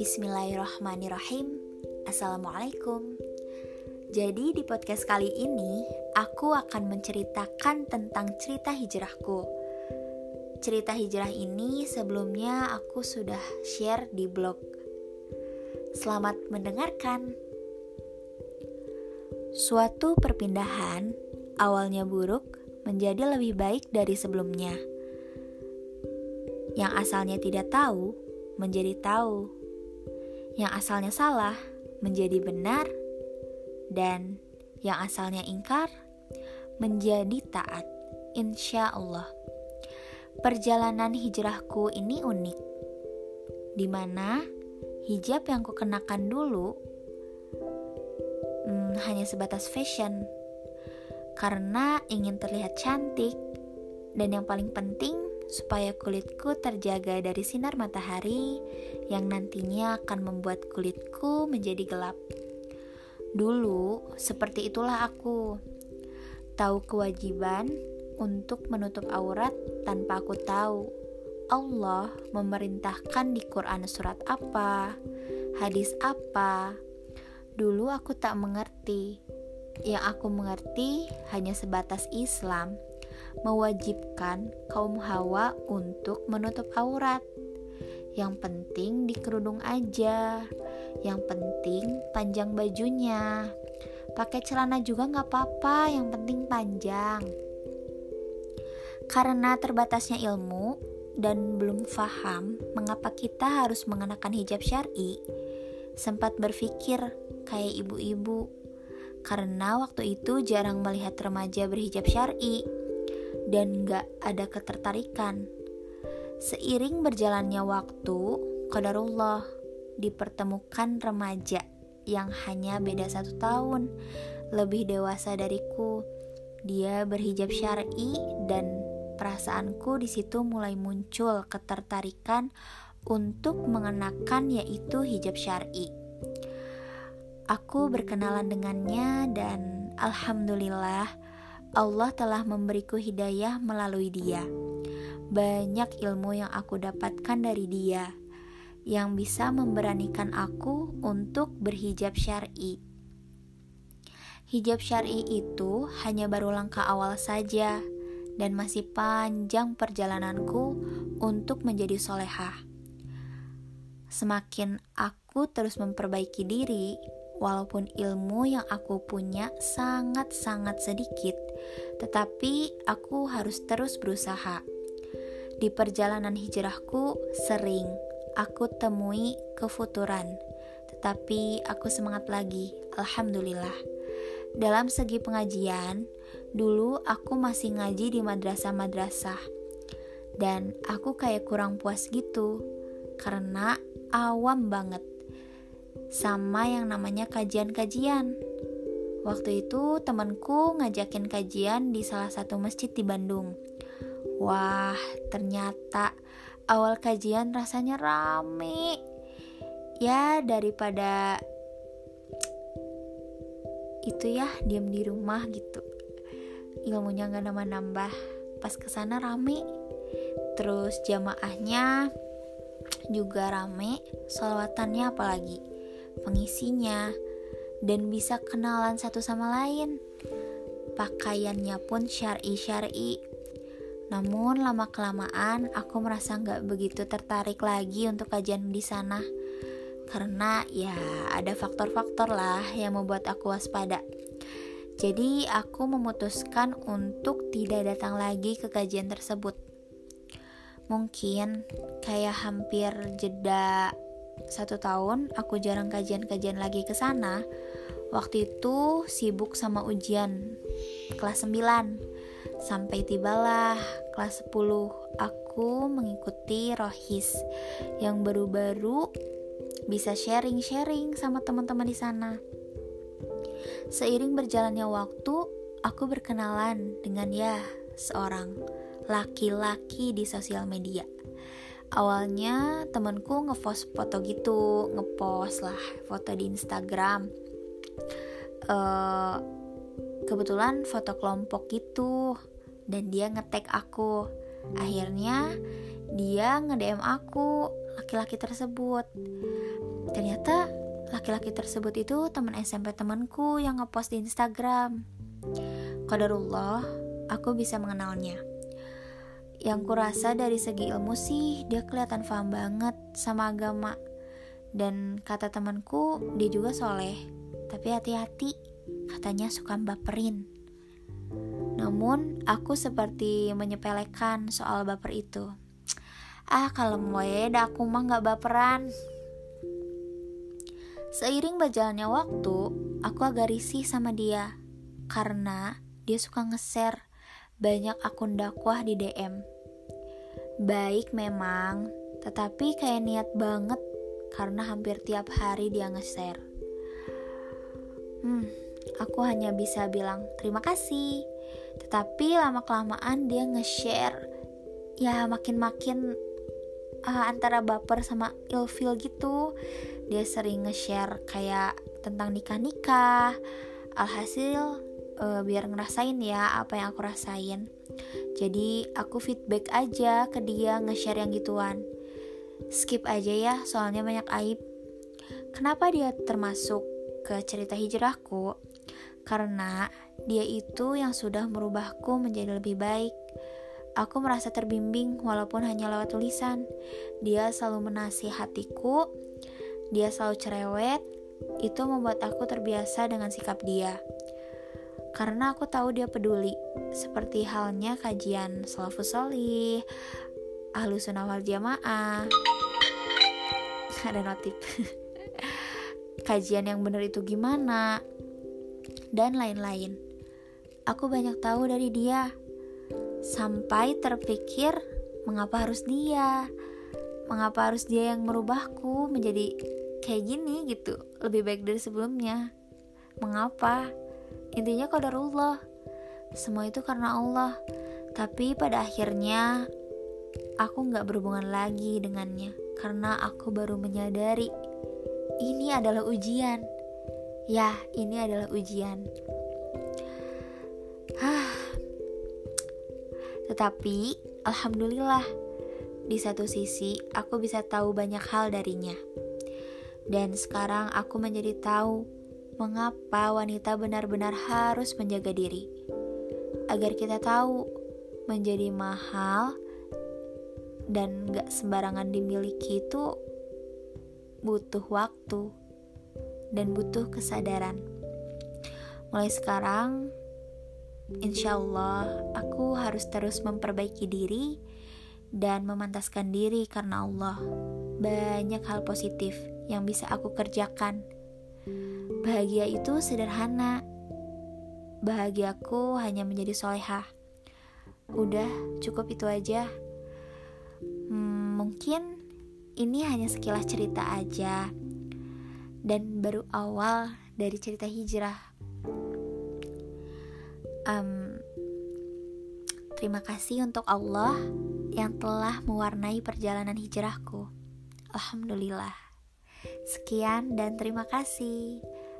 Bismillahirrahmanirrahim. Assalamualaikum. Jadi di podcast kali ini Aku akan menceritakan tentang cerita hijrahku. Cerita hijrah ini sebelumnya aku sudah share di blog. Selamat mendengarkan. Suatu perpindahan awalnya buruk menjadi lebih baik dari sebelumnya. Yang asalnya tidak tahu menjadi tahu. Yang asalnya salah menjadi benar dan yang asalnya ingkar menjadi taat. Insya Allah. Perjalanan hijrahku ini unik. Di mana hijab yang kukenakan dulu hmm, hanya sebatas fashion karena ingin terlihat cantik, dan yang paling penting supaya kulitku terjaga dari sinar matahari yang nantinya akan membuat kulitku menjadi gelap. Dulu, seperti itulah aku. Tahu kewajiban untuk menutup aurat tanpa aku tahu. Allah memerintahkan di Quran surat apa, hadis apa. Dulu aku tak mengerti, yang aku mengerti hanya sebatas Islam mewajibkan kaum Hawa untuk menutup aurat. Yang penting di kerudung aja. Yang penting panjang bajunya. Pakai celana juga nggak apa-apa, yang penting panjang. Karena terbatasnya ilmu dan belum paham mengapa kita harus mengenakan hijab syari, sempat berpikir kayak ibu-ibu karena waktu itu jarang melihat remaja berhijab syari dan gak ada ketertarikan. Seiring berjalannya waktu, Qadarullah dipertemukan remaja yang hanya beda satu tahun, lebih dewasa dariku. Dia berhijab syari dan perasaanku di situ mulai muncul ketertarikan untuk mengenakan yaitu hijab syari. Aku berkenalan dengannya dan alhamdulillah Allah telah memberiku hidayah melalui dia. Banyak ilmu yang aku dapatkan dari dia yang bisa memberanikan aku untuk berhijab syar'i. Hijab syar'i itu hanya baru langkah awal saja dan masih panjang perjalananku untuk menjadi solehah. Semakin aku terus memperbaiki diri, Walaupun ilmu yang aku punya sangat-sangat sedikit, tetapi aku harus terus berusaha. Di perjalanan hijrahku sering aku temui kefuturan, tetapi aku semangat lagi. Alhamdulillah. Dalam segi pengajian, dulu aku masih ngaji di madrasah-madrasah. Dan aku kayak kurang puas gitu karena awam banget sama yang namanya kajian-kajian. Waktu itu temanku ngajakin kajian di salah satu masjid di Bandung. Wah, ternyata awal kajian rasanya rame. Ya, daripada itu ya diam di rumah gitu. Ilmunya nggak nambah-nambah. Pas ke sana rame. Terus jamaahnya juga rame, solawatannya apalagi pengisinya, dan bisa kenalan satu sama lain. Pakaiannya pun syari-syari. Namun lama-kelamaan aku merasa nggak begitu tertarik lagi untuk kajian di sana. Karena ya ada faktor-faktor lah yang membuat aku waspada. Jadi aku memutuskan untuk tidak datang lagi ke kajian tersebut. Mungkin kayak hampir jeda satu tahun aku jarang kajian-kajian lagi ke sana. Waktu itu sibuk sama ujian kelas 9. Sampai tibalah kelas 10 aku mengikuti Rohis yang baru-baru bisa sharing-sharing sama teman-teman di sana. Seiring berjalannya waktu, aku berkenalan dengan ya seorang laki-laki di sosial media awalnya temenku ngepost foto gitu ngepost lah foto di Instagram uh, kebetulan foto kelompok gitu dan dia ngetek aku. Akhirnya dia nge-DM aku laki-laki tersebut. Ternyata laki-laki tersebut itu teman SMP temanku yang ngepost di Instagram. Qadarullah, aku bisa mengenalnya. Yang kurasa dari segi ilmu sih dia kelihatan paham banget sama agama. Dan kata temanku dia juga soleh. Tapi hati-hati, katanya suka baperin. Namun aku seperti menyepelekan soal baper itu. Ah kalau mau ya aku mah gak baperan. Seiring berjalannya waktu, aku agak risih sama dia karena dia suka nge-share banyak akun dakwah di DM. Baik memang, tetapi kayak niat banget karena hampir tiap hari dia nge-share. Hmm, aku hanya bisa bilang terima kasih. Tetapi lama-kelamaan dia nge-share. Ya makin-makin uh, antara baper sama ilfil gitu. Dia sering nge-share kayak tentang nikah-nikah. Alhasil uh, biar ngerasain ya apa yang aku rasain. Jadi aku feedback aja ke dia nge-share yang gituan. Skip aja ya, soalnya banyak aib. Kenapa dia termasuk ke cerita hijrahku? Karena dia itu yang sudah merubahku menjadi lebih baik. Aku merasa terbimbing walaupun hanya lewat tulisan. Dia selalu menasihatiku, dia selalu cerewet, itu membuat aku terbiasa dengan sikap dia karena aku tahu dia peduli. Seperti halnya kajian salafus solih ahlu sunnah wal jamaah. Ada notif. Kajian yang benar itu gimana? Dan lain-lain. Aku banyak tahu dari dia. Sampai terpikir mengapa harus dia? Mengapa harus dia yang merubahku menjadi kayak gini gitu? Lebih baik dari sebelumnya. Mengapa Intinya qadarullah. Semua itu karena Allah. Tapi pada akhirnya aku gak berhubungan lagi dengannya karena aku baru menyadari ini adalah ujian. Ya, ini adalah ujian. Hah. Tetapi alhamdulillah di satu sisi aku bisa tahu banyak hal darinya. Dan sekarang aku menjadi tahu mengapa wanita benar-benar harus menjaga diri. Agar kita tahu menjadi mahal dan gak sembarangan dimiliki itu butuh waktu dan butuh kesadaran. Mulai sekarang, insya Allah aku harus terus memperbaiki diri dan memantaskan diri karena Allah. Banyak hal positif yang bisa aku kerjakan Bahagia itu sederhana. Bahagiaku hanya menjadi solehah. Udah, cukup itu aja. Hmm, mungkin ini hanya sekilas cerita aja. Dan baru awal dari cerita hijrah. Um, terima kasih untuk Allah yang telah mewarnai perjalanan hijrahku. Alhamdulillah. Sekian dan terima kasih.